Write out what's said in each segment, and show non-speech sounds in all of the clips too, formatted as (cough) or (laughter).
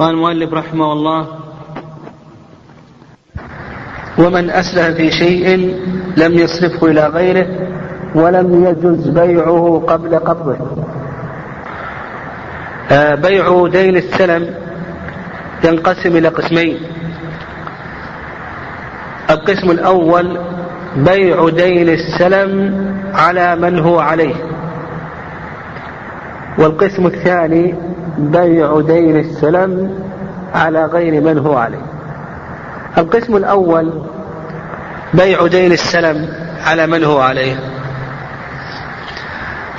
قال المؤلف رحمه الله ومن أسلف في شيء لم يصرفه إلى غيره ولم يجز بيعه قبل قبضه. آه، بيع دين السلم ينقسم إلى قسمين. القسم الأول بيع دين السلم على من هو عليه. والقسم الثاني بيع دين السلم على غير من هو عليه. القسم الأول بيع دين السلم على من هو عليه.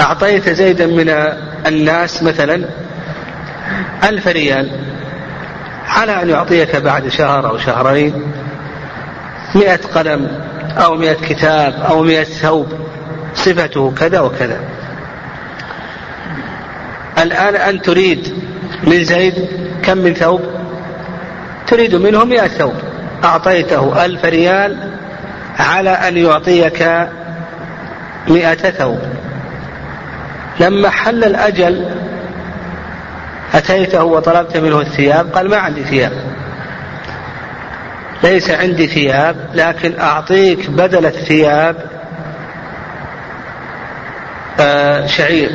أعطيت زيدا من الناس مثلا ألف ريال. على أن يعطيك بعد شهر أو شهرين مئة قلم أو مئة كتاب أو مئة ثوب صفته كذا وكذا. الآن أن تريد من زيد كم من ثوب؟ تريد منه مئة ثوب. أعطيته ألف ريال على أن يعطيك مئة ثوب. لما حل الأجل أتيته وطلبت منه الثياب قال ما عندي ثياب. ليس عندي ثياب لكن أعطيك بدل الثياب آه، شعير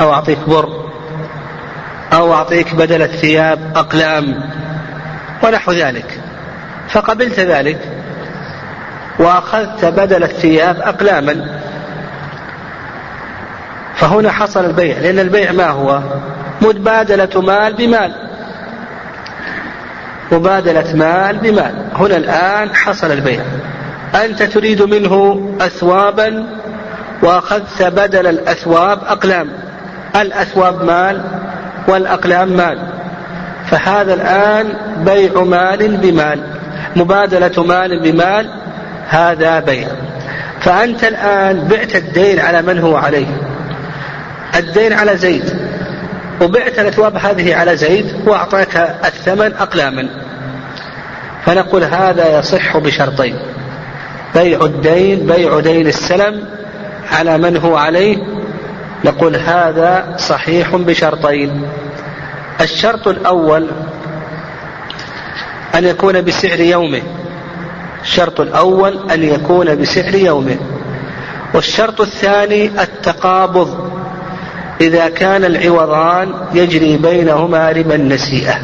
أو أعطيك بر. أو أعطيك بدل الثياب أقلام ونحو ذلك. فقبلت ذلك وأخذت بدل الثياب أقلاما. فهنا حصل البيع لأن البيع ما هو؟ مبادلة مال بمال. مبادلة مال بمال. هنا الآن حصل البيع. أنت تريد منه أثوابا وأخذت بدل الأثواب أقلام. الأثواب مال والأقلام مال. فهذا الآن بيع مال بمال. مبادلة مال بمال هذا بيع. فأنت الآن بعت الدين على من هو عليه؟ الدين على زيد. وبعت الأثواب هذه على زيد وأعطاك الثمن أقلاما فنقول هذا يصح بشرطين. بيع الدين بيع دين السلم على من هو عليه نقول هذا صحيح بشرطين. الشرط الأول أن يكون بسعر يومه. الشرط الأول أن يكون بسعر يومه. والشرط الثاني التقابض. إذا كان العوضان يجري بينهما ربا النسيئة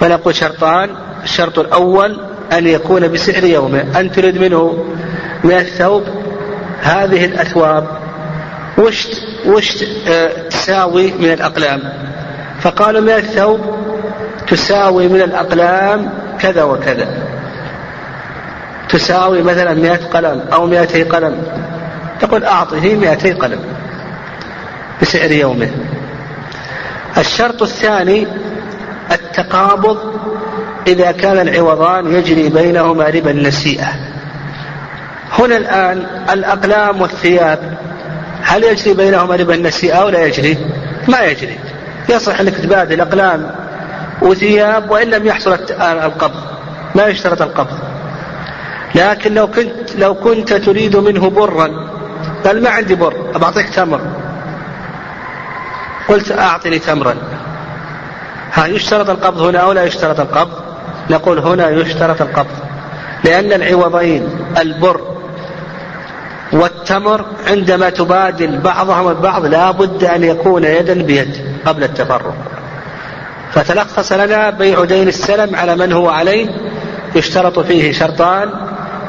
فنقول شرطان الشرط الأول أن يكون بسعر يومه. أن تريد منه من الثوب هذه الأثواب. وش وش آه، تساوي من الأقلام؟ فقالوا من الثوب تساوي من الأقلام كذا وكذا. تساوي مثلا مئة قلم أو مئتي قلم. تقول أعطه مئتي قلم بسعر يومه. الشرط الثاني التقابض إذا كان العوضان يجري بينهما ربا النسيئة هنا الآن الأقلام والثياب هل يجري بينهما ربا النسيئة أو لا يجري؟ ما يجري. يصح أنك تبادل أقلام وثياب وإن لم يحصل القبض. ما يشترط القبض. لكن لو كنت لو كنت تريد منه برا قال ما عندي بر أبعطيك تمر. قلت أعطني تمرا. هل يشترط القبض هنا أو لا يشترط القبض؟ نقول هنا يشترط القبض. لأن العوضين البر والتمر عندما تبادل بعضهم البعض لا بد أن يكون يدا بيد قبل التفرق. فتلخص لنا بيع دين السلم على من هو عليه يشترط فيه شرطان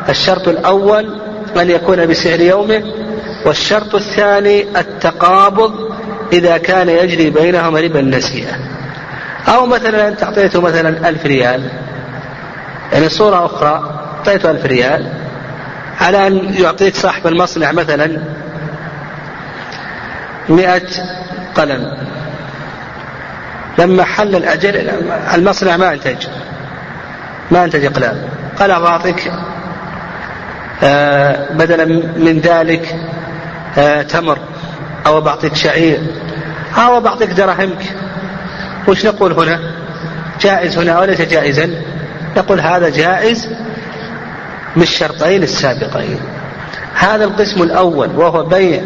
الشرط الأول أن يكون بسعر يومه والشرط الثاني التقابض إذا كان يجري بينهما ربا النسيئة أو مثلا أنت أعطيته مثلا ألف ريال. يعني صورة أخرى أعطيته ألف ريال. على أن يعطيك صاحب المصنع مثلا مئة قلم. لما حل الأجل المصنع ما أنتج ما أنتج أقلام. قال أعطيك آه بدلا من ذلك آه تمر أو بعطيك شعير أو بعطيك دراهمك وش نقول هنا؟ جائز هنا وليس جائزا؟ نقول هذا جائز بالشرطين السابقين. هذا القسم الأول وهو بيع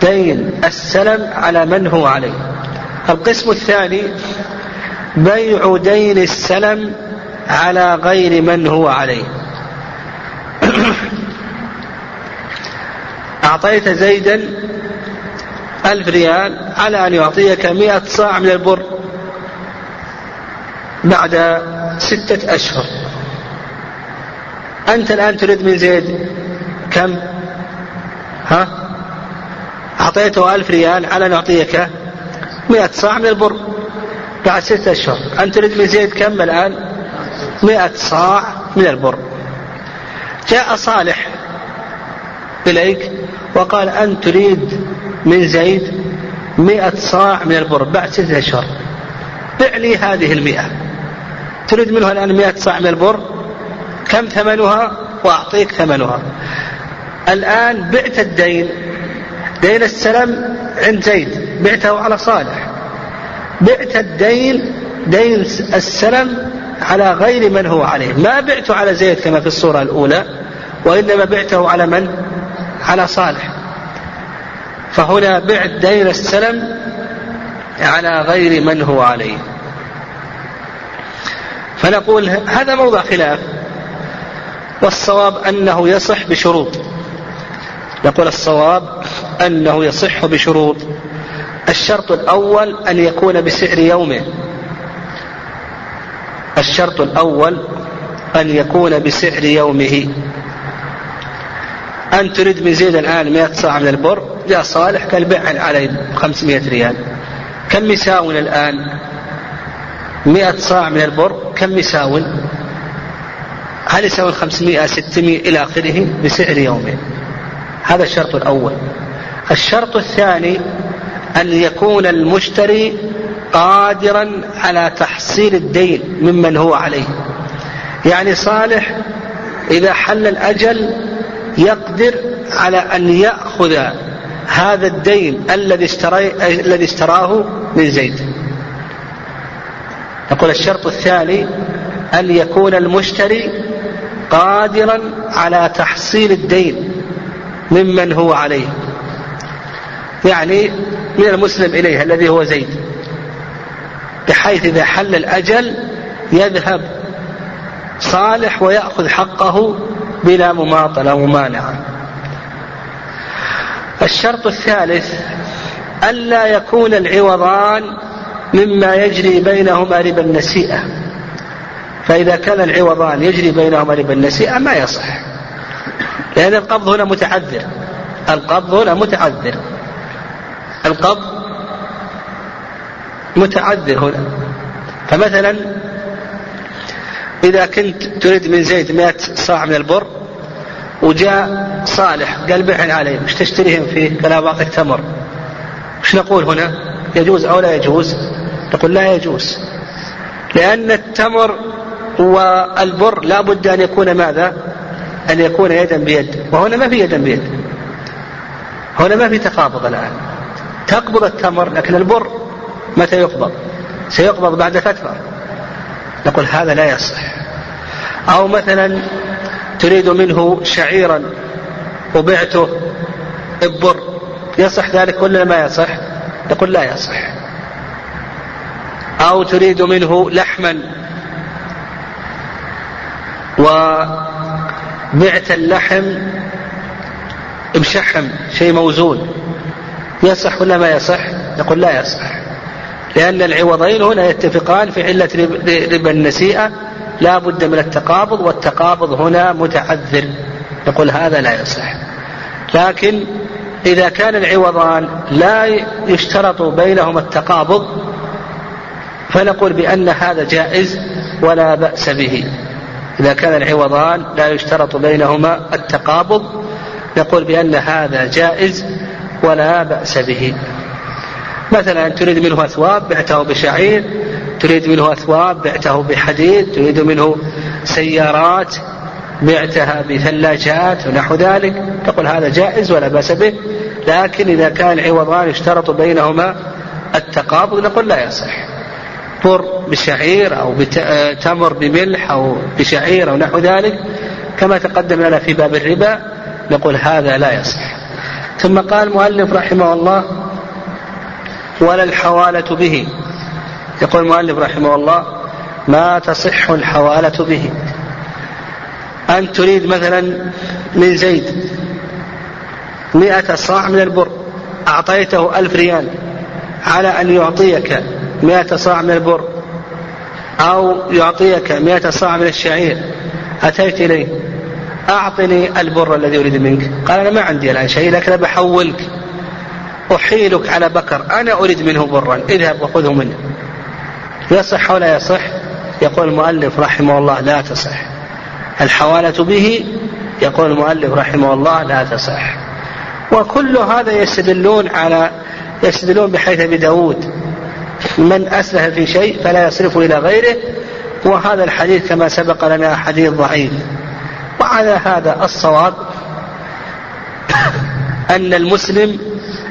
دين السلم على من هو عليه. القسم الثاني بيع دين السلم على غير من هو عليه. (coughs) أعطيت زيدا ألف ريال على أن يعطيك مئة صاع من البر بعد ستة أشهر. أنت الآن تريد من زيد كم؟ ها؟ أعطيته ألف ريال على أن يعطيك مئة صاع من البر. بعد ستة أشهر. أنت تريد من زيد كم الآن؟ مئة صاع من البر. جاء صالح إليك وقال أنت تريد من زيد مئة صاع من البر. بعد ستة أشهر. بع لي هذه المئة. تريد منها الآن مئة صاع من البر؟ كم ثمنها؟ وأعطيك ثمنها. الآن بعت الدين. دين السلم عند زيد. بعته على صالح. بعت الدين دين السلم على غير من هو عليه. ما بعته على زيد كما في الصورة الأولى وإنما بعته على من؟ على صالح. فهنا بعت دين السلم على غير من هو عليه. فنقول هذا موضع خلاف. والصواب أنه يصح بشروط. نقول الصواب أنه يصح بشروط. الشرط الأول أن يكون بسعر يومه. الشرط الأول أن يكون بسعر يومه. أن تريد من زيد الآن 100 صاع من البر جاء صالح قال بيع علي 500 ريال. كم يساوي الآن؟ 100 صاع من البر كم يساوي هل يساوي 500 600 إلى آخره؟ بسعر يومه هذا الشرط الأول. الشرط الثاني أن يكون المشتري قادرا على تحصيل الدين ممن هو عليه. يعني صالح إذا حل الأجل يقدر على أن يأخذ هذا الدين الذي الذي اشتراه من زيد. يقول الشرط الثاني أن يكون المشتري قادرا على تحصيل الدين ممن هو عليه. يعني من المسلم إليه الذي هو زيد. بحيث إذا حل الأجل يذهب صالح ويأخذ حقه بلا مماطلة ومانعة الشرط الثالث ألا يكون العوضان مما يجري بينهما ربا النسيئة. فإذا كان العوضان يجري بينهما ربا النسيئة ما يصح لأن القبض هنا متعذر القبض هنا متعذر القبض متعذر هنا فمثلا إذا كنت تريد من زيد مئة صاع من البر وجاء صالح قال بيعن علي وش تشتريهم فيه؟ قال أعطيك تمر وش نقول هنا؟ يجوز أو لا يجوز؟ نقول لا يجوز لأن التمر والبر لا بد أن يكون ماذا؟ أن يكون يدا بيد. وهنا ما في يدا بيد. هنا ما في تقابض الآن. تقبض التمر لكن البر متى يقبض؟ سيقبض بعد فترة. نقول هذا لا يصح. أو مثلا تريد منه شعيرا وبعته ببر يصح ذلك ولا ما يصح؟ نقول لا يصح. أو تريد منه لحما وبعت اللحم بشحم شيء موزون. يصح ولا ما يصح؟ نقول لا يصح. لأن العوضين هنا يتفقان في علة ربا النسيئة لا بد من التقابض والتقابض هنا متعذر. نقول هذا لا يصح. لكن إذا كان العوضان لا يشترط بينهما التقابض فنقول بأن هذا جائز ولا بأس به. إذا كان العوضان لا يشترط بينهما التقابض نقول بأن هذا جائز ولا بأس به. مثلا تريد منه أثواب بعته بشعير تريد منه أثواب بعته بحديد تريد منه سيارات بعتها بثلاجات ونحو ذلك تقول هذا جائز ولا بأس به. لكن إذا كان عوضان اشترط بينهما التقابض نقول لا يصح. بر بشعير أو تمر بملح أو بشعير أو نحو ذلك كما تقدم لنا في باب الربا نقول هذا لا يصح. ثم قال المؤلف رحمه الله ولا الحوالة به. يقول المؤلف رحمه الله ما تصح الحوالة به. أن تريد مثلا من زيد مئة صاع من البر أعطيته ألف ريال على أن يعطيك مئة صاع من البر أو يعطيك مئة صاع من الشعير أتيت إليه أعطني البر الذي أريد منك. قال أنا ما عندي الآن شيء لكن بحولك أحيلك على بكر أنا أريد منه برا اذهب وخذه منه يصح ولا يصح؟ يقول المؤلف رحمه الله لا تصح. الحوالة به يقول المؤلف رحمه الله لا تصح. وكل هذا يستدلون على يستدلون بحيث أبي داود من أسلف في شيء فلا يصرفه إلى غيره وهذا الحديث كما سبق لنا حديث ضعيف. وعلى هذا الصواب (coughs) أن المسلم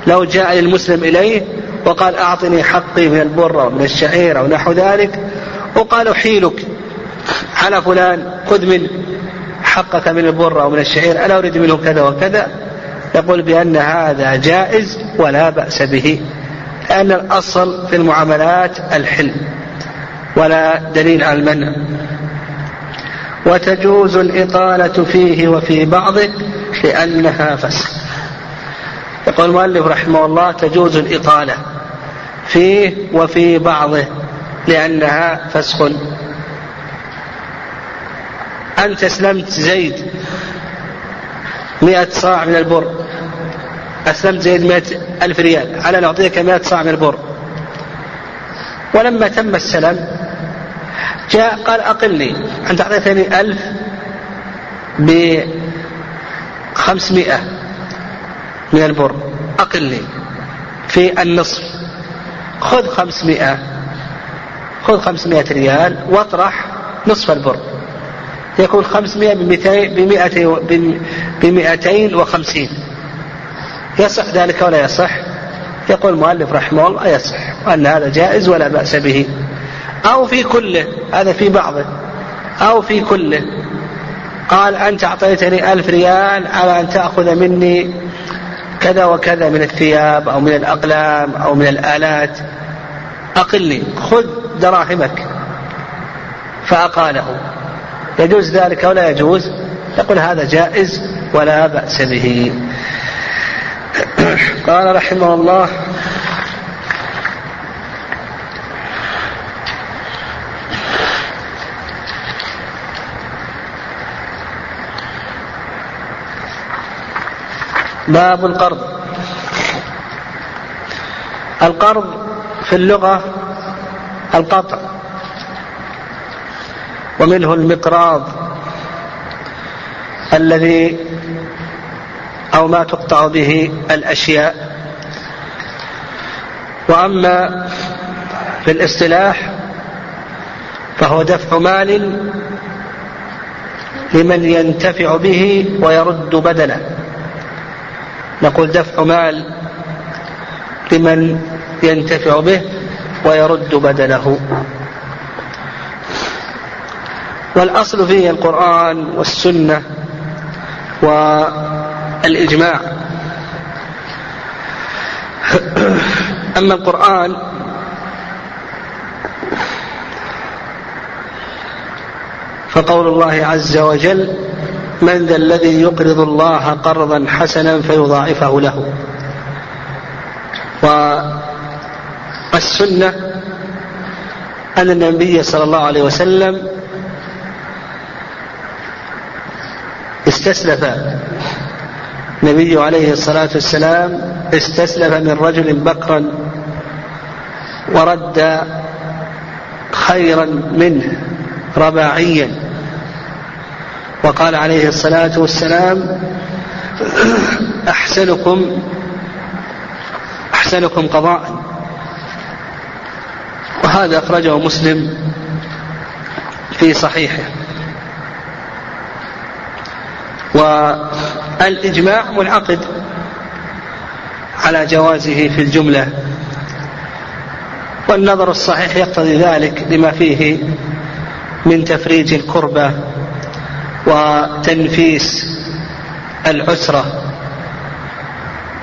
لو جاء المسلم إليه وقال أعطني حقي من البر ومن الشعير أو نحو ذلك وقال احيلك على فلان خذ من حقك من البر أو من الشعير أنا أريد منه كذا وكذا؟ يقول بأن هذا جائز ولا بأس به. لأن الأصل في المعاملات الحل ولا دليل على المنع. وتجوز الإطالة فيه وفي بعضه لأنها فسق يقول المؤلف رحمه الله تجوز الإطالة فيه وفي بعضه لأنها فسق أنت اسلمت زيد مئة صاع من البر. أسلمت زيد مئة ألف ريال. على نعطيك مئة صاع من البر. ولما تم السلم جاء قال أقلني. أنت أعطيتني ألف بخمسمائة من البر. أقلني. في النصف. خذ خمسمائة خذ خمسمائة ريال واطرح نصف البر. يكون خمسمائة بمئتين, بمئتين وخمسين. يصح ذلك ولا يصح؟ يقول المؤلف رحمه الله يصح أن هذا جائز ولا بأس به. أو في كله هذا في بعضه. أو في كله. قال أنت أعطيتني ألف ريال على أن تأخذ مني كذا وكذا من الثياب أو من الأقلام أو من الآلات. أقلني خذ دراهمك. فأقاله. يجوز ذلك ولا يجوز؟ يقول هذا جائز ولا بأس به. قال رحمه الله باب القرض. القرض في اللغة القطع ومنه المقراض الذي أو ما تقطع به الأشياء. وأما في الاصطلاح فهو دفع مال لمن ينتفع به ويرد بدنه نقول دفع مال لمن ينتفع به ويرد بدنه والأصل فيه القرآن والسنة والإجماع أما القرآن فقول الله عز وجل من ذا الذي يقرض الله قرضا حسنا فيضاعفه له. والسنة أن النبي صلى الله عليه وسلم استسلف النبي عليه الصلاة والسلام استسلف من رجل بكرا ورد خيرا منه رباعيا. وقال عليه الصلاة والسلام أحسنكم أحسنكم قضاء. وهذا أخرجه مسلم في صحيحه. والإجماع منعقد على جوازه في الجملة. والنظر الصحيح يقتضي ذلك لما فيه من تفريج الكربة وتنفيس العسرة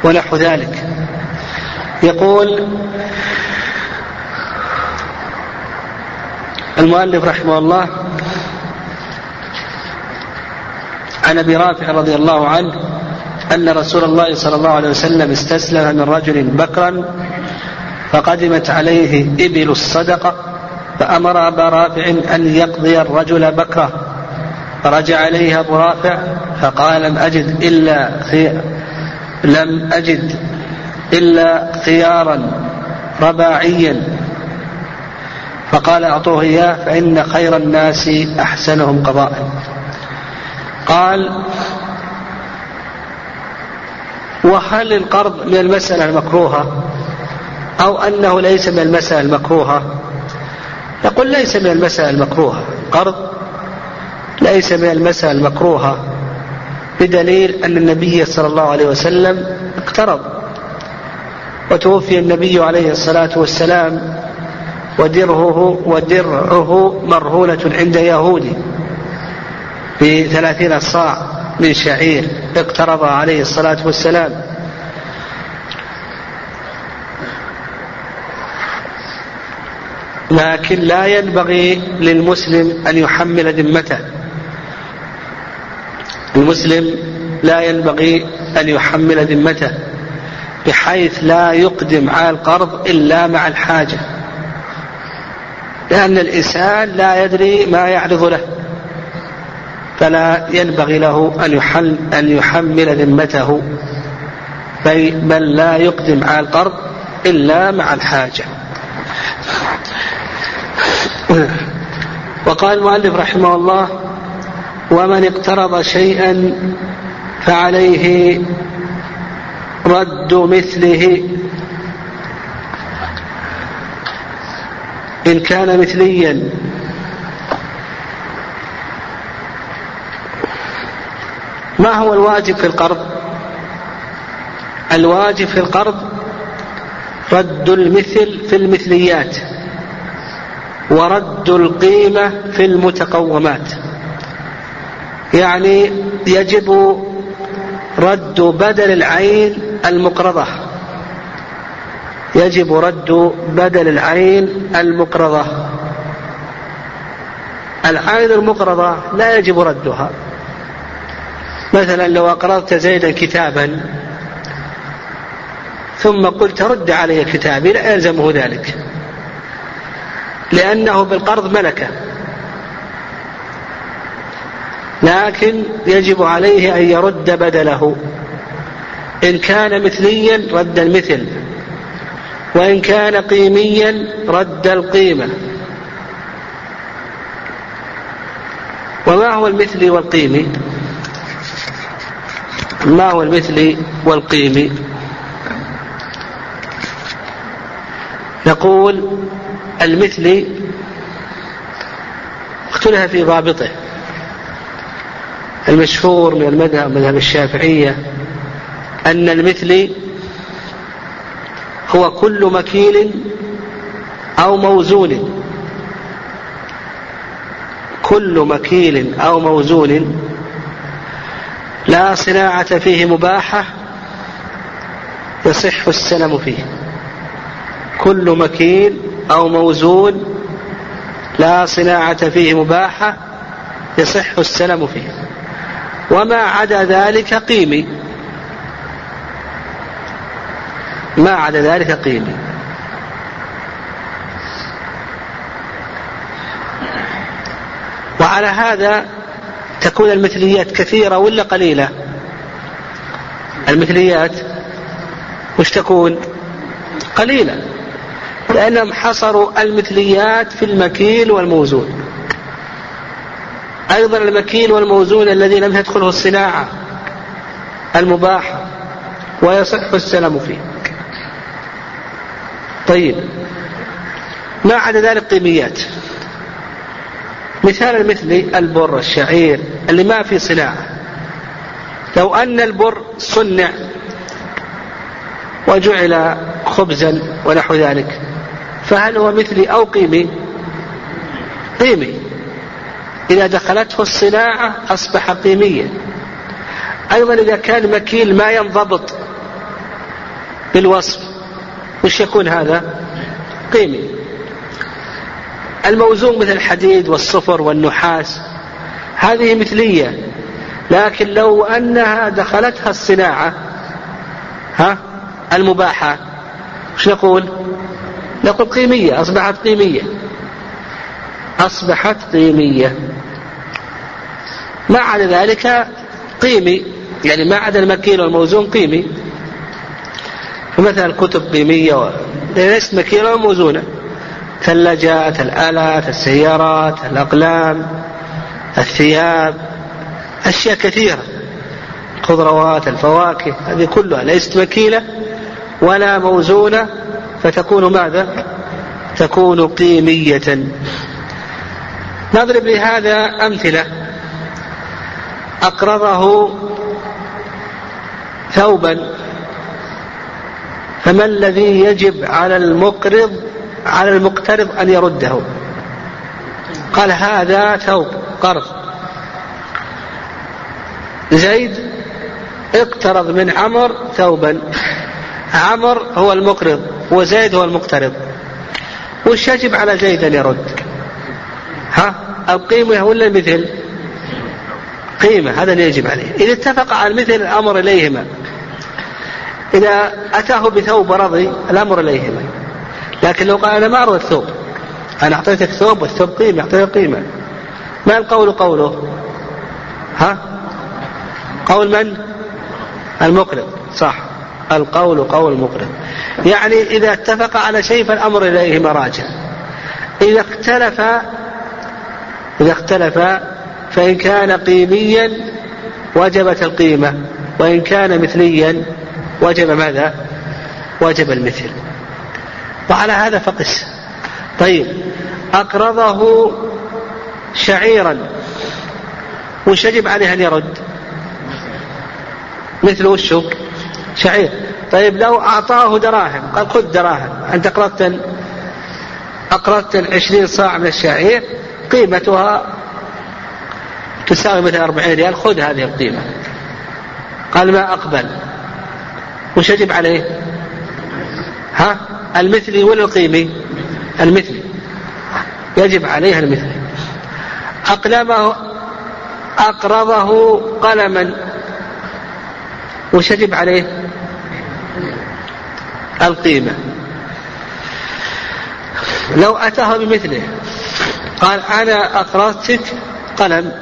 ونحو ذلك. يقول المؤلف رحمه الله عن أبي رافع رضي الله عنه أن رسول الله صلى الله عليه وسلم استسلم من رجل بكرا فقدمت عليه إبل الصدقه فأمر أبا رافع أن يقضي الرجل بكرة. فرجع اليه أبو رافع فقال لم أجد إلا خي... لم أجد إلا خيارا رباعيا. فقال أعطوه إياه فإن خير الناس أحسنهم قضاء. قال وهل القرض من المسألة المكروهة أو أنه ليس من المسألة المكروهة؟ يقول ليس من المسألة المكروهة. قرض ليس من المسألة المكروهة بدليل أن النبي صلى الله عليه وسلم اقترض. وتوفي النبي عليه الصلاة والسلام ودرعه ودرعه مرهونة عند يهودي. بثلاثين صاع من شعير اقترض عليه الصلاة والسلام. لكن لا ينبغي للمسلم أن يحمل ذمته. المسلم لا ينبغي أن يحمل ذمته بحيث لا يقدم على القرض إلا مع الحاجة. لأن الإنسان لا يدري ما يعرض له. فلا ينبغي له أن يحل أن يحمل ذمته بل لا يقدم على القرض إلا مع الحاجة. وقال المؤلف رحمه الله ومن اقترض شيئا فعليه رد مثله. إن كان مثليا ما هو الواجب في القرض؟ الواجب في القرض رد المثل في المثليات ورد القيمة في المتقومات. يعني يجب رد بدل العين المقرضة. يجب رد بدل العين المقرضة. العين المقرضة لا يجب ردها. مثلا لو أقرضت زيدا كتابا ثم قلت رد علي كتابي لا يلزمه ذلك؟ لأنه بالقرض ملكة. لكن يجب عليه أن يرد بدله. إن كان مثليا رد المثل وإن كان قيميا رد القيمة. وما هو المثلي والقيمي ما هو المثلي والقيمي نقول المثلي اختلف في ضابطه. المشهور من المذهب مذهب الشافعية أن المثلي هو كل مكيل أو موزون. كل مكيل أو موزون لا صناعة فيه مباحة يصح السلم فيه. كل مكيل أو موزون لا صناعة فيه مباحة يصح السلم فيه. وما عدا ذلك قيمي. ما عدا ذلك قيمي. وعلى هذا تكون المثليات كثيرة ولا قليلة؟ المثليات وش تكون؟ قليلة لأنهم حصروا المثليات في المكيل والموزون. أيضا المكيل والموزون الذي لم تدخله الصناعة المباحة ويصح السلام فيه. طيب ما عدا ذلك قيميات؟ مثال المثلي البر الشعير اللي ما في صناعة. لو أن البر صنع وجعل خبزا ونحو ذلك فهل هو مثلي أو قيمي؟ قيمي. إذا دخلته الصناعة أصبح قيميا. أيضا إذا كان مكيل ما ينضبط بالوصف وش يكون هذا؟ قيمي. الموزون مثل الحديد والصفر والنحاس. هذه مثلية لكن لو أنها دخلتها الصناعة ها المباحة وش نقول؟ نقول قيمية أصبحت قيمية. أصبحت قيمية. ما عدا ذلك قيمي يعني ما عدا المكيل والموزون قيمي. فمثلا الكتب قيمية ليست مكيلة وموزونة. ثلاجات الآلات السيارات الأقلام الثياب أشياء كثيرة الخضروات الفواكه هذه كلها ليست مكيلة ولا موزونة فتكون ماذا؟ تكون قيمية نضرب لهذا أمثلة أقرضه ثوبا فما الذي يجب على المقرض على المقترض أن يرده. قال هذا ثوب قرض. زيد اقترض من عمر ثوبا. عمر هو المقرض وزيد هو المقترض. وش يجب على زيد أن يرد؟ ها؟ القيمة ولا المثل؟ قيمة هذا اللي يجب عليه. إذا اتفق على المثل الأمر إليهما. إذا أتاه بثوب رضي الأمر إليهما. لكن لو قال أنا ما أرضى الثوب. أنا أعطيتك ثوب والثوب قيمة أعطيتك قيمة. ما القول قوله؟ ها؟ قول من؟ المقرض. صح. القول قول المقرض يعني إذا اتفق على شيء فالأمر إليه مراجع. إذا اختلف إذا اختلف فإن كان قيميا وجبت القيمة وإن كان مثليا وجب ماذا؟ وجب المثل. وعلى هذا فقس. طيب أقرضه شعيرا. وش يجب عليه أن يرد؟ مثل وشو؟ شعير. طيب لو أعطاه دراهم قال خذ دراهم. أنت أقرضت أقرضت عشرين صاع من الشعير قيمتها تساوي مثلا أربعين ريال خذ هذه القيمة. قال ما أقبل. وش يجب عليه؟ ها؟ المثلي ولا القيمي المثلي. يجب عليه المثلي. أقلمه أقرضه قلما. وش يجب عليه؟ القيمة. لو أتاه بمثله قال أنا أقرضتك قلم.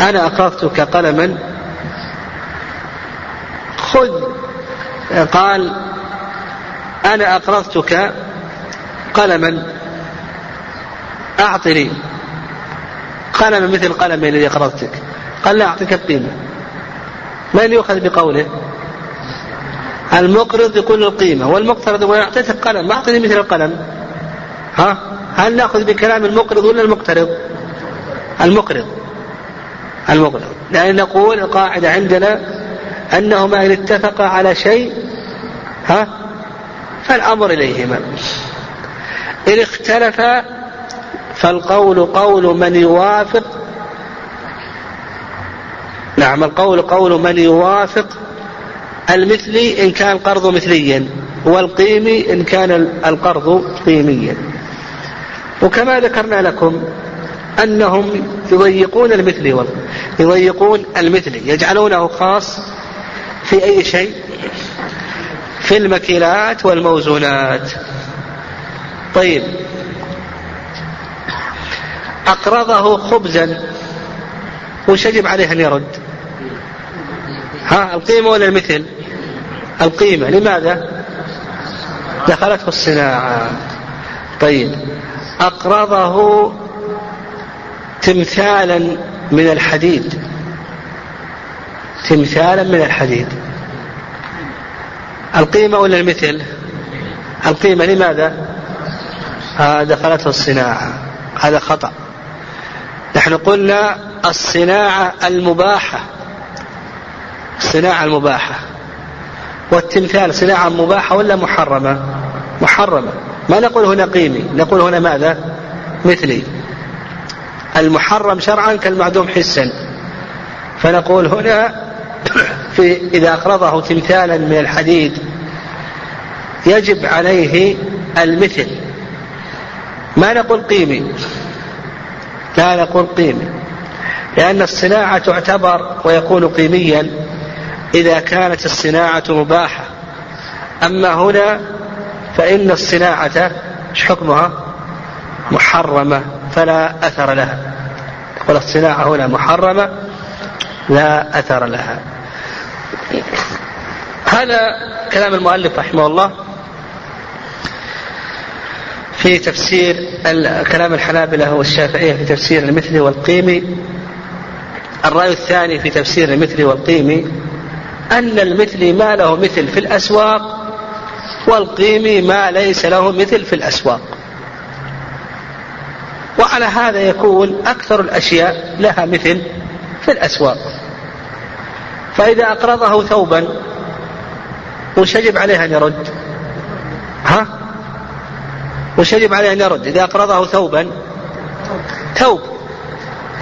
أنا أقرضتك قلما. خذ قال أنا أقرضتك قلما أعطني قلما مثل قلمي الذي أقرضتك. قال لا أعطيك القيمة. من يؤخذ بقوله؟ المقرض يقول القيمة والمقترض يقول أعطيتك قلم ما أعطني مثل القلم. ها؟ هل نأخذ بكلام المقرض ولا المقترض؟ المقرض. المقرض. لأن نقول القاعدة عندنا أنهما إن اتفقا على شيء ها؟ فالأمر إليهما. إن اختلفا فالقول قول من يوافق. نعم القول قول من يوافق. المثلي إن كان القرض مثليا والقيمي إن كان القرض قيميا. وكما ذكرنا لكم أنهم يضيقون المثلي يضيقون المثلي يجعلونه خاص في أي شيء؟ في المكيلات والموزونات. طيب. أقرضه خبزا. وش يجب عليه أن يرد؟ ها القيمة ولا المثل؟ القيمة. لماذا؟ دخلته الصناعة. طيب. أقرضه تمثالا من الحديد. تمثالا من الحديد. القيمة ولا المثل؟ القيمة لماذا؟ آه دخلته الصناعة هذا خطأ. نحن قلنا الصناعة المباحة الصناعة المباحة. والتمثال صناعة مباحة ولا محرمة؟ محرمة. ما نقول هنا قيمي نقول هنا ماذا؟ مثلي. المحرم شرعا كالمعدوم حسا. فنقول هنا في إذا أقرضه تمثالا من الحديد يجب عليه المثل. ما نقول قيمي لا نقول قيمي لأن الصناعة تعتبر ويكون قيميا إذا كانت الصناعة مباحة. أما هنا فإن الصناعة إيش حكمها؟ محرمة فلا أثر لها. والصناعة هنا محرمة لا أثر لها. هذا كلام المؤلف رحمه الله في تفسير كلام الحنابلة والشافعية في تفسير المثل والقيمي الرأي الثاني في تفسير المثل والقيمي أن المثل ما له مثل في الأسواق والقيمي ما ليس له مثل في الأسواق. وعلى هذا يكون أكثر الأشياء لها مثل في الأسواق. فإذا أقرضه ثوبا وش يجب عليه أن يرد؟ ها؟ وش يجب عليه أن يرد؟ إذا أقرضه ثوبا ثوب.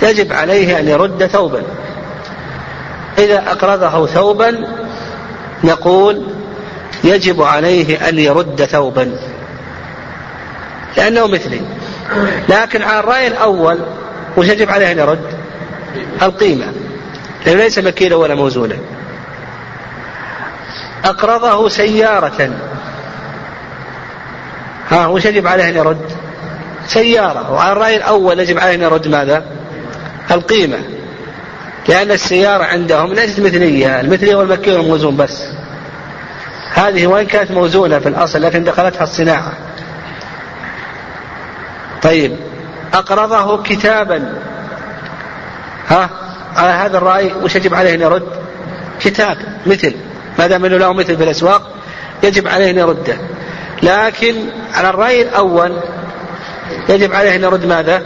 يجب عليه أن يرد ثوبا. إذا أقرضه ثوبا نقول يجب عليه أن يرد ثوبا. لأنه مثلي. لكن على الرأي الأول وش يجب عليه أن يرد؟ القيمة. لأنه ليس مكيلا ولا موزونا. أقرضه سيارة. ها وش يجب عليه أن يرد؟ سيارة. وعلى الرأي الأول يجب عليه أن يرد ماذا؟ القيمة. لأن السيارة عندهم ليست مثلية. المثلية والمكي والموزون بس. هذه وإن كانت موزونة في الأصل لكن دخلتها الصناعة. طيب. أقرضه كتابا. ها؟ على هذا الرأي وش يجب عليه أن يرد؟ كتاب مثل ما دام أنه له مثل في الأسواق يجب عليه أن يرده. لكن على الرأي الأول يجب عليه أن يرد ماذا؟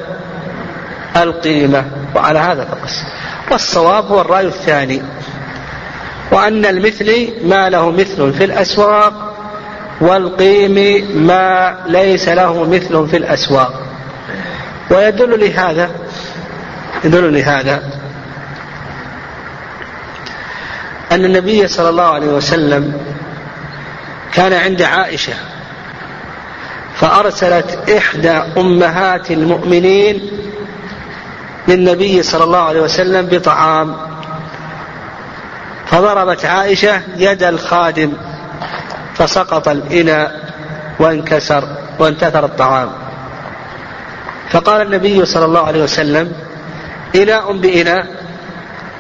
القيمة. وعلى هذا فقس. والصواب هو الرأي الثاني. وأن المثل ما له مثل في الأسواق والقيم ما ليس له مثل في الأسواق. ويدل لهذا يدل لهذا أن النبي صلى الله عليه وسلم كان عند عائشة فأرسلت إحدى أمهات المؤمنين للنبي صلى الله عليه وسلم بطعام. فضربت عائشة يد الخادم فسقط الإناء وانكسر وانتثر الطعام. فقال النبي صلى الله عليه وسلم إناء بإناء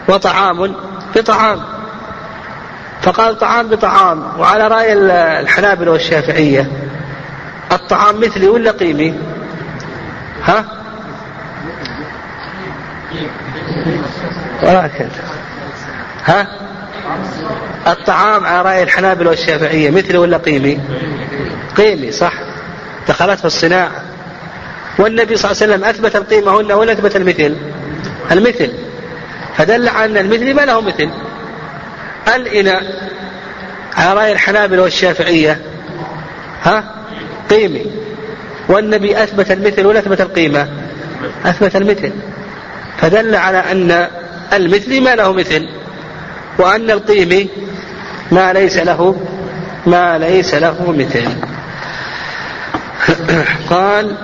وطعام بطعام. فقال طعام بطعام وعلى رأي الحنابلة والشافعية الطعام مثلي ولا قيمي؟ ها؟ ولكن ها؟ الطعام على رأي الحنابلة والشافعية مثلي ولا قيمي؟ قيمي صح. دخلت في الصناعة. والنبي صلى الله عليه وسلم أثبت القيمة هنا ولا أثبت المثل؟ المثل. فدل على أن المثل ما له مثل. الإناء على رأي الحنابلة والشافعية؟ ها؟ قيمي والنبي أثبت المثل ولا أثبت القيمة؟ أثبت المثل. فدل على أن المثل ما له مثل وأن القيمي ما ليس له ما ليس له مثل. (coughs) قال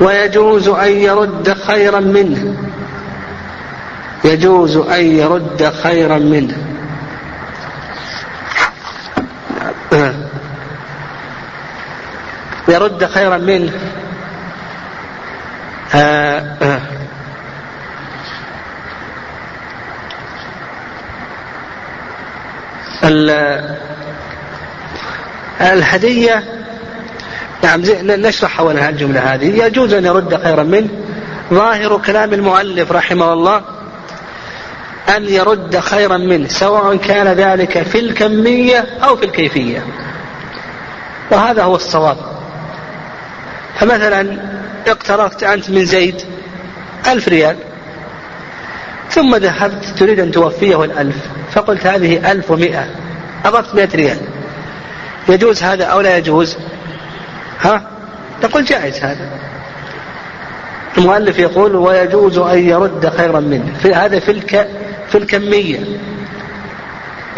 ويجوز أن يرد خيرا منه. يجوز أن يرد خيرا منه. يرد خيرا منه. آه. آه. الهدية نعم نشرح حول الجملة هذه. يجوز أن يرد خيرا منه. ظاهر كلام المؤلف رحمه الله أن يرد خيرا منه سواء كان ذلك في الكمية أو في الكيفية. وهذا هو الصواب. فمثلا اقترضت أنت من زيد ألف ريال ثم ذهبت تريد أن توفيه الألف فقلت هذه ألف ومئة أضفت مئة ريال. يجوز هذا أو لا يجوز؟ ها؟ نقول جائز هذا. المؤلف يقول ويجوز أن يرد خيرا منه. في هذا في الك في الكمية.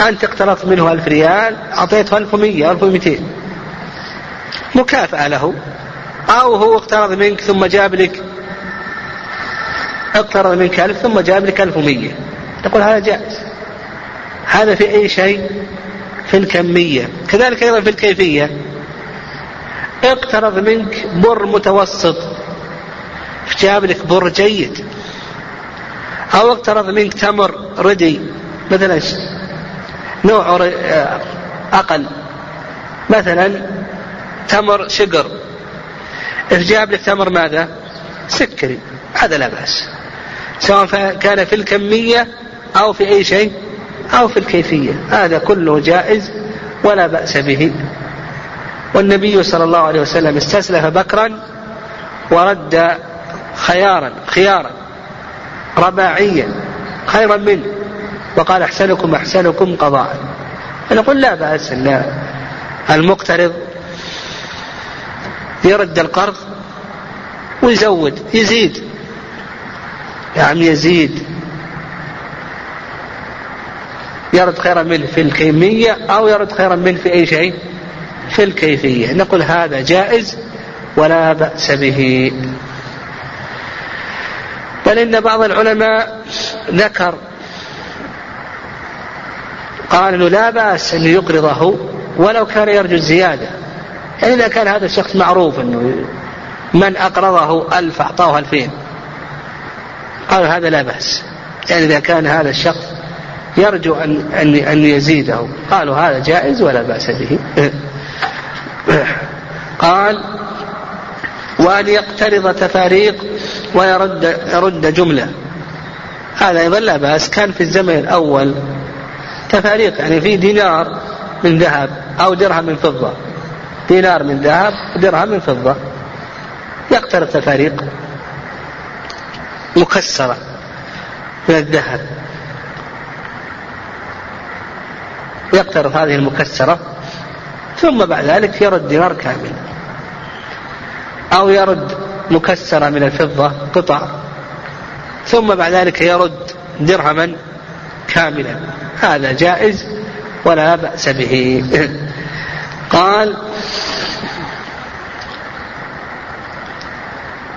أنت اقترضت منه ألف ريال أعطيته ألف ومية ألف ومئتين مكافأة له. أو هو اقترض منك ثم جاب لك اقترض منك ألف ثم جاب لك ألف ومية تقول هذا جائز. هذا في أي شيء؟ في الكمية. كذلك أيضا في الكيفية. اقترض منك بر متوسط. جاب لك بر جيد. أو اقترض منك تمر ردي مثلا نوع أقل. مثلا تمر شقر. جاب لك تمر ماذا؟ سكري. هذا لا بأس. سواء كان في الكمية أو في أي شيء أو في الكيفية. هذا كله جائز ولا بأس به. والنبي صلى الله عليه وسلم استسلف بكرا ورد خيارا خيارا. رباعيا خيرا منه. وقال أحسنكم أحسنكم قضاء. نقول لا بأس أن المقترض يرد القرض ويزود يزيد. يعني يزيد. يرد خيرا منه في الكمية أو يرد خيرا منه في أي شيء؟ في الكيفية. نقول هذا جائز ولا بأس به. بل إن بعض العلماء ذكر قال إنه لا بأس إنه يقرضه ولو كان يرجو الزيادة. يعني إذا كان هذا الشخص معروف إنه من أقرضه ألف أعطاه ألفين. قالوا هذا لا بأس. يعني إذا كان هذا الشخص يرجو ان ان أن يزيده. قالوا هذا جائز ولا بأس به. قال وأن يقترض تفاريق ويرد يرد جملة. هذا أيضا لا بأس. كان في الزمن الأول تفاريق يعني في دينار من ذهب أو درهم من فضة. دينار من ذهب ودرهم من فضة. يقترب تفاريق مكسرة من الذهب. يقترض هذه المكسرة ثم بعد ذلك يرد دينار كامل. أو يرد مكسرة من الفضة قطع. ثم بعد ذلك يرد درهما كاملا. هذا جائز ولا بأس به. قال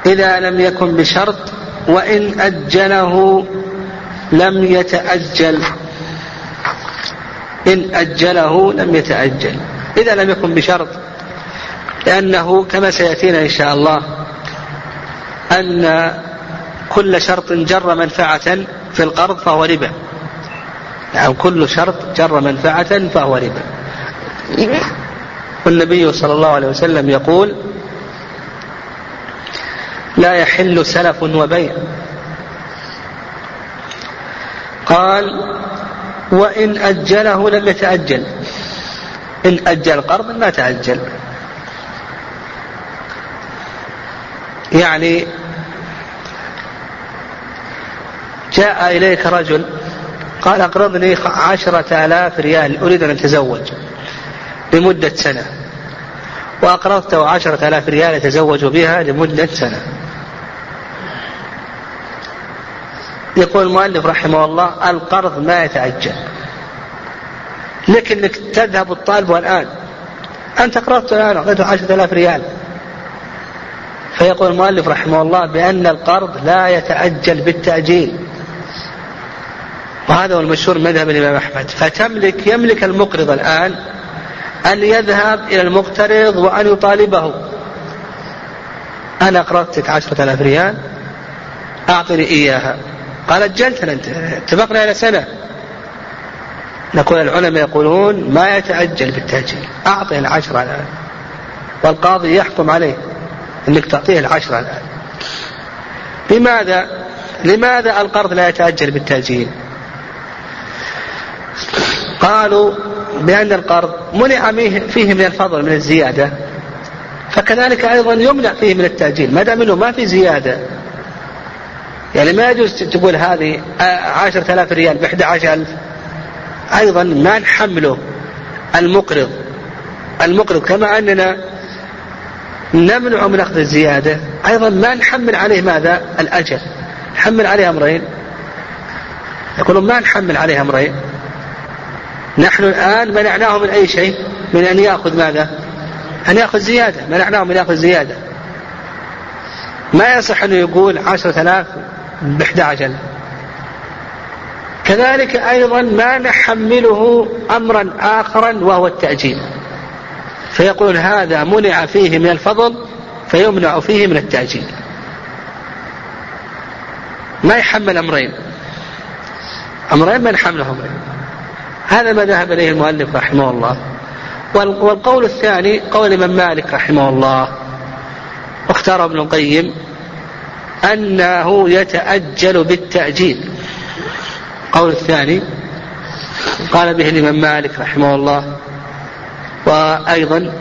إذا لم يكن بشرط وإن أجله لم يتأجل. إن أجله لم يتأجل. إذا لم يكن بشرط لأنه كما سيأتينا إن شاء الله أن كل شرط جر منفعة في القرض فهو ربا. يعني كل شرط جر منفعة فهو ربا. والنبي صلى الله عليه وسلم يقول لا يحل سلف وبيع. قال وإن أجله لم يتأجل. إن أجل قرض ما تأجل. يعني جاء إليك رجل قال أقرضني عشرة آلاف ريال أريد أن أتزوج لمدة سنة. وأقرضته عشرة آلاف ريال يتزوج بها لمدة سنة. يقول المؤلف رحمه الله القرض ما يتأجل. لك انك تذهب الطالب الآن. أنت قرضت الآن أعطيته عشرة آلاف ريال. فيقول المؤلف رحمه الله بأن القرض لا يتأجل بالتأجيل. وهذا هو المشهور مذهب الإمام أحمد. فتملك يملك المقرض الآن أن يذهب إلى المقترض وأن يطالبه. أنا أقرضتك عشرة آلاف ريال أعطني إياها. قال أجلتنا أنت اتفقنا على سنة. نقول العلماء يقولون ما يتأجل بالتأجيل. أعطي العشرة الآن والقاضي يحكم عليه. أنك تعطيه العشرة الآن. لماذا؟ لماذا القرض لا يتأجل بالتأجيل؟ قالوا بأن القرض منع فيه من الفضل من الزيادة. فكذلك أيضا يمنع فيه من التأجيل ما دام أنه ما في زيادة. يعني ما يجوز تقول هذه عشرة آلاف ريال بإحدى عشر ألف. أيضا ما نحمله المقرض. المقرض كما أننا نمنع من أخذ الزيادة. أيضا ما نحمل عليه ماذا؟ الأجل نحمل عليه أمرين. يقولون ما نحمل عليه أمرين. نحن الآن منعناه من أي شيء؟ من أن يأخذ ماذا؟ أن يأخذ زيادة. منعناه من يأخذ زيادة. ما يصح أنه يقول عشرة آلاف بإحدى عشر. كذلك أيضا ما نحمله أمرا آخرا وهو التأجيل. فيقول هذا منع فيه من الفضل فيمنع فيه من التأجيل ما يحمل أمرين. أمرين ما نحملهم هذا ما ذهب إليه المؤلف رحمه الله. والقول الثاني قول الإمام مالك رحمه الله. واختار ابن القيم أنه يتأجل بالتأجيل. القول الثاني قال به الإمام مالك رحمه الله وأيضا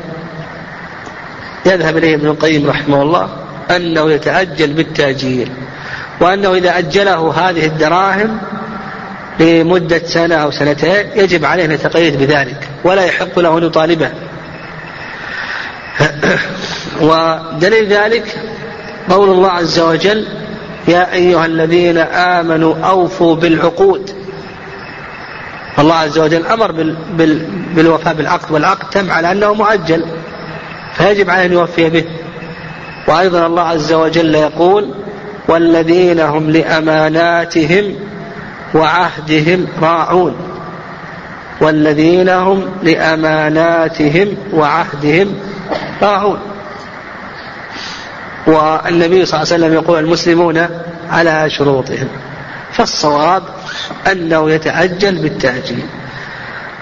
يذهب إليه ابن القيم رحمه الله أنه يتأجل بالتأجيل وأنه إذا أجله هذه الدراهم لمدة سنة أو سنتين يجب عليه أن يتقيد بذلك ولا يحق له أن يطالبه. (coughs) ودليل ذلك قول الله عز وجل يا أيها الذين آمنوا أوفوا بالعقود الله عز وجل أمر بال بال بالوفاء بالعقد والعقد تم على أنه مؤجل فيجب عليه أن يوفي به. وأيضا الله عز وجل يقول والذين هم لأماناتهم وعهدهم راعون. والذين هم لأماناتهم وعهدهم راعون. والنبي صلى الله عليه وسلم يقول المسلمون على شروطهم. فالصواب أنه يتعجل بالتأجيل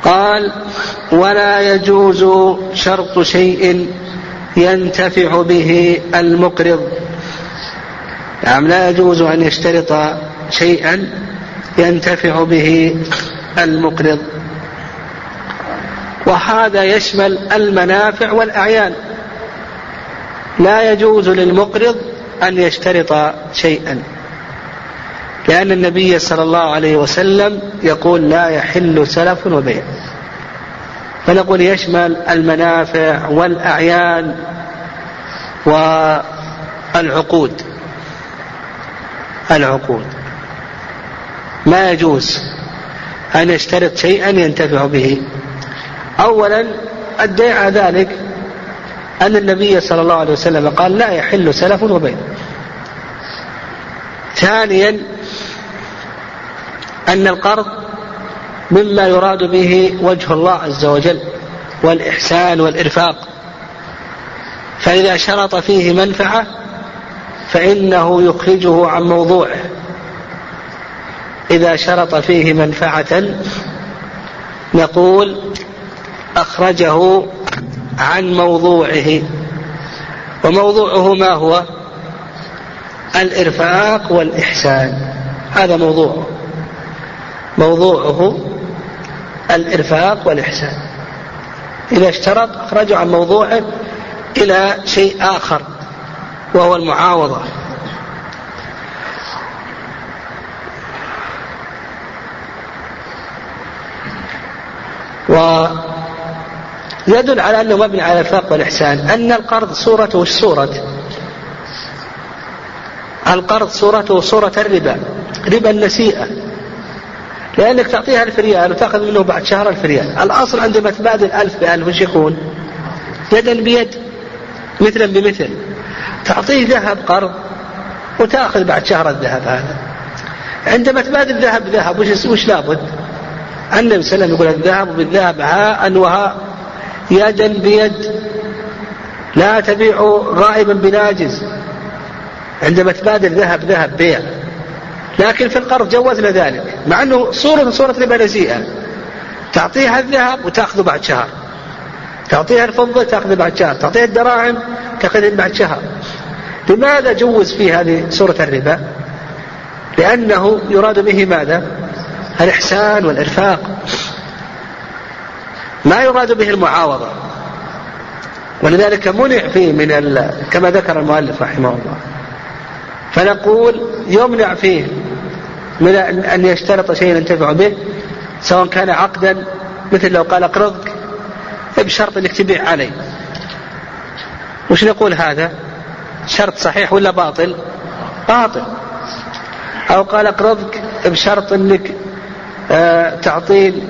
قال ولا يجوز شرط شيء ينتفع به المقرض. نعم لا يجوز أن يشترط شيئا ينتفع به المقرض. وهذا يشمل المنافع والأعيان. لا يجوز للمقرض أن يشترط شيئا. لأن النبي صلى الله عليه وسلم يقول لا يحل سلف وبيع. فنقول يشمل المنافع والأعيان والعقود. العقود. ما يجوز أن يشترط شيئا ينتفع به. أولا على ذلك أن النبي صلى الله عليه وسلم قال لا يحل سلف وبيع. ثانيا أن القرض مما يراد به وجه الله عز وجل والإحسان والإرفاق. فإذا شرط فيه منفعة فإنه يخرجه عن موضوعه. إذا شرط فيه منفعة نقول أخرجه عن موضوعه. وموضوعه ما هو؟ الإرفاق والإحسان. هذا موضوعه موضوعه الإرفاق والإحسان. إذا اشترط أخرجه عن موضوعه إلى شيء آخر وهو المعاوضة. ويدل على أنه مبني على الفاق والإحسان. أن القرض صورته وش صورة. القرض صورته صورة الربا. ربا النسيئة. لأنك تعطيها ألف ريال وتأخذ منه بعد شهر ألف ريال الأصل عندما تبادل ألف بألف وش يكون؟ يدا بيد مثلا بمثل. تعطيه ذهب قرض وتأخذ بعد شهر الذهب هذا. عندما تبادل ذهب ذهب وش, وش لابد؟ النبي صلى الله عليه وسلم يقول الذهب بالذهب هاء وهاء يدا بيد. لا تبيع غائبا بناجز. عندما تبادل ذهب ذهب بيع. لكن في القرض جوزنا ذلك مع إنه صورة صورة ربا تعطيها الذهب وتأخذه بعد شهر. تعطيها الفضة تأخذه بعد شهر. تعطيها الدراهم تاخذها بعد شهر. لماذا جوز في هذه صورة الربا؟ لأنه يراد به ماذا؟ الإحسان والإرفاق. ما يراد به المعاوضة. ولذلك منع فيه من كما ذكر المؤلف رحمه الله. فنقول يمنع فيه من أن يشترط شيئا ينتفع به سواء كان عقدا مثل لو قال اقرضك بشرط أنك تبيع علي وش نقول هذا؟ شرط صحيح ولا باطل؟ باطل. أو قال اقرضك بشرط أنك آه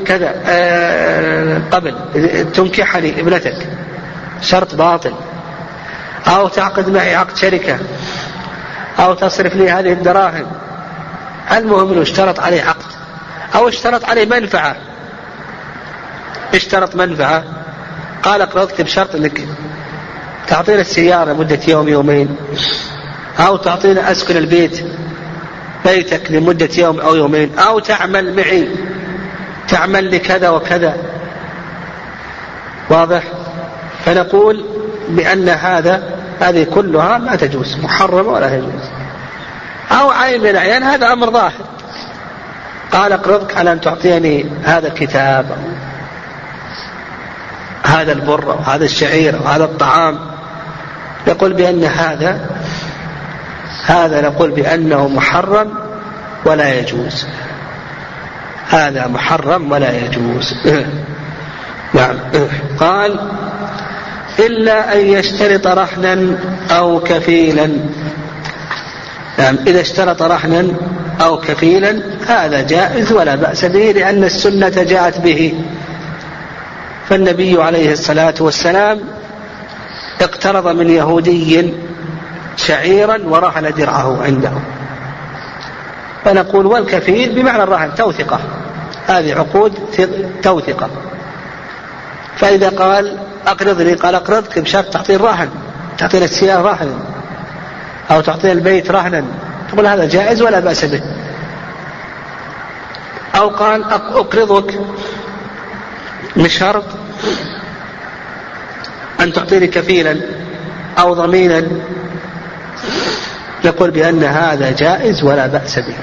كذا آه قبل تنكحني ابنتك. شرط باطل. أو تعقد معي عقد شركة. أو تصرف لي هذه الدراهم. المهم أنه اشترط عليه عقد. أو اشترط عليه منفعة. اشترط منفعة. قال اقرضك بشرط إنك تعطينا السيارة مدة يوم يومين. أو تعطينا أسكن البيت بيتك لمدة يوم أو يومين. أو تعمل معي. تعمل لكذا وكذا. واضح؟ فنقول بأن هذا هذه كلها ما تجوز. محرمة ولا تجوز أو عين من الأعيان هذا أمر ظاهر. قال اقرضك على أن تعطيني هذا الكتاب هذا البر أو هذا الشعير أو هذا الطعام. يقول بأن هذا هذا نقول بأنه محرم ولا يجوز. هذا محرم ولا يجوز. (laughs) نعم. قال إلا أن يشترط رهنا أو كفيلا. نعم إذا اشترط رهنا أو كفيلا هذا جائز ولا بأس به لأن السنة جاءت به. فالنبي عليه الصلاة والسلام اقترض من يهودي شعيرا ورهن درعه عنده. فنقول والكفيل بمعنى الرهن توثقة. هذه عقود توثقة. فإذا قال أقرضني قال أقرضك بشرط تعطي الرهن تعطينا السيارة رهنا أو تعطينا البيت رهنا تقول هذا جائز ولا بأس به؟ أو قال أقرضك بشرط أن تعطيني كفيلا أو ضمينا نقول بأن هذا جائز ولا بأس به.